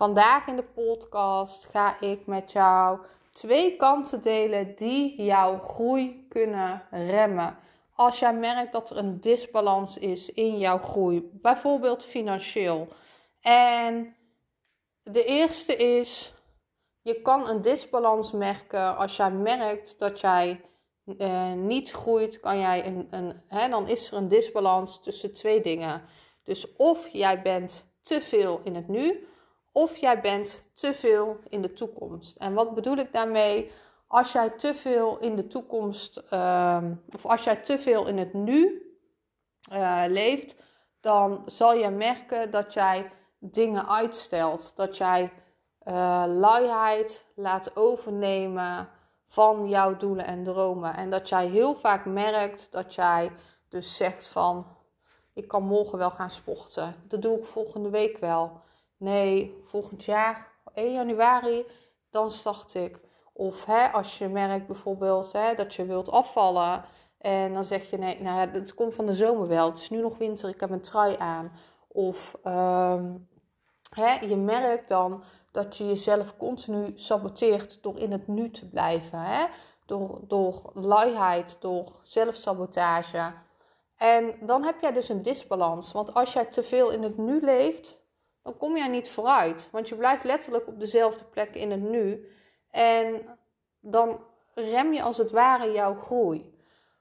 Vandaag in de podcast ga ik met jou twee kanten delen die jouw groei kunnen remmen. Als jij merkt dat er een disbalans is in jouw groei, bijvoorbeeld financieel. En de eerste is, je kan een disbalans merken als jij merkt dat jij uh, niet groeit, kan jij een, een, hè, dan is er een disbalans tussen twee dingen. Dus of jij bent te veel in het nu, of jij bent te veel in de toekomst. En wat bedoel ik daarmee? Als jij te veel in de toekomst, uh, of als jij te veel in het nu uh, leeft, dan zal je merken dat jij dingen uitstelt. Dat jij uh, luiheid laat overnemen van jouw doelen en dromen. En dat jij heel vaak merkt dat jij dus zegt van ik kan morgen wel gaan sporten. Dat doe ik volgende week wel. Nee, volgend jaar, 1 januari, dan start ik. Of hè, als je merkt bijvoorbeeld hè, dat je wilt afvallen. En dan zeg je nee, nou het komt van de zomer wel. Het is nu nog winter, ik heb een trui aan. Of um, hè, je merkt dan dat je jezelf continu saboteert door in het nu te blijven. Hè? Door, door luiheid, door zelfsabotage. En dan heb jij dus een disbalans. Want als jij te veel in het nu leeft, dan kom jij niet vooruit. Want je blijft letterlijk op dezelfde plek in het nu. En dan rem je als het ware jouw groei.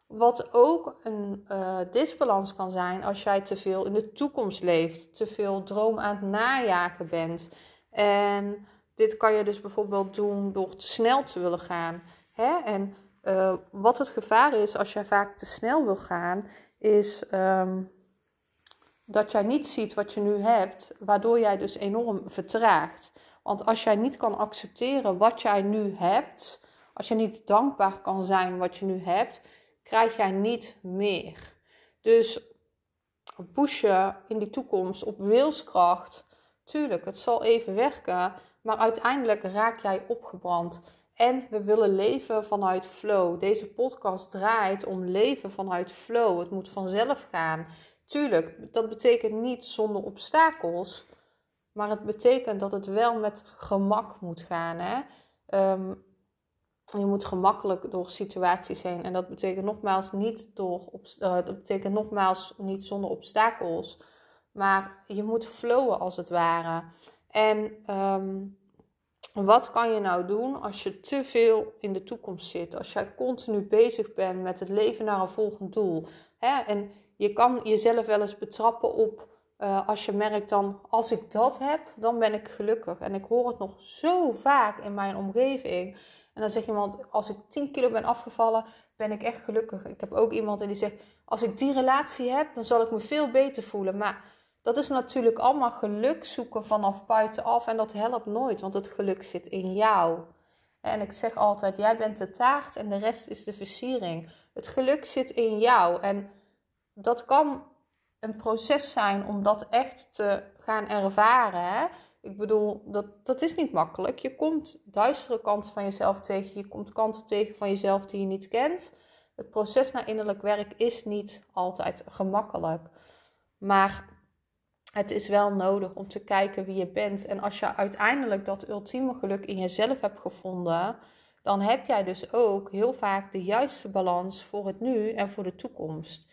Wat ook een uh, disbalans kan zijn als jij te veel in de toekomst leeft, te veel droom aan het najagen bent. En dit kan je dus bijvoorbeeld doen door te snel te willen gaan. Hè? En uh, wat het gevaar is als jij vaak te snel wil gaan, is um, dat jij niet ziet wat je nu hebt, waardoor jij dus enorm vertraagt. Want als jij niet kan accepteren wat jij nu hebt, als je niet dankbaar kan zijn wat je nu hebt, krijg jij niet meer. Dus pushen in die toekomst op wilskracht, tuurlijk, het zal even werken, maar uiteindelijk raak jij opgebrand. En we willen leven vanuit flow. Deze podcast draait om leven vanuit flow. Het moet vanzelf gaan. Tuurlijk, dat betekent niet zonder obstakels. Maar het betekent dat het wel met gemak moet gaan. Hè? Um, je moet gemakkelijk door situaties heen. En dat betekent nogmaals niet, door, uh, dat betekent nogmaals niet zonder obstakels. Maar je moet flowen als het ware. En um, wat kan je nou doen als je te veel in de toekomst zit? Als jij continu bezig bent met het leven naar een volgend doel. Hè? En je kan jezelf wel eens betrappen op uh, als je merkt dan, als ik dat heb, dan ben ik gelukkig. En ik hoor het nog zo vaak in mijn omgeving. En dan zegt iemand, als ik 10 kilo ben afgevallen, ben ik echt gelukkig. Ik heb ook iemand die zegt, als ik die relatie heb, dan zal ik me veel beter voelen. Maar dat is natuurlijk allemaal geluk zoeken vanaf buitenaf. En dat helpt nooit, want het geluk zit in jou. En ik zeg altijd, jij bent de taart en de rest is de versiering. Het geluk zit in jou. En dat kan een proces zijn om dat echt te gaan ervaren. Ik bedoel, dat, dat is niet makkelijk. Je komt duistere kanten van jezelf tegen. Je komt kanten tegen van jezelf die je niet kent. Het proces naar innerlijk werk is niet altijd gemakkelijk. Maar het is wel nodig om te kijken wie je bent. En als je uiteindelijk dat ultieme geluk in jezelf hebt gevonden, dan heb jij dus ook heel vaak de juiste balans voor het nu en voor de toekomst.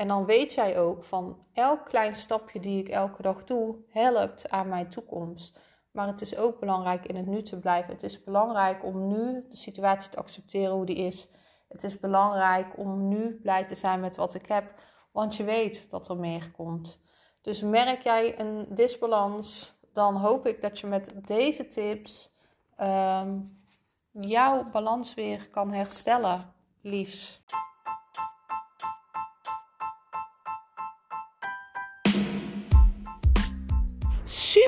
En dan weet jij ook van elk klein stapje die ik elke dag doe, helpt aan mijn toekomst. Maar het is ook belangrijk in het nu te blijven. Het is belangrijk om nu de situatie te accepteren hoe die is. Het is belangrijk om nu blij te zijn met wat ik heb, want je weet dat er meer komt. Dus merk jij een disbalans, dan hoop ik dat je met deze tips um, jouw balans weer kan herstellen, liefs.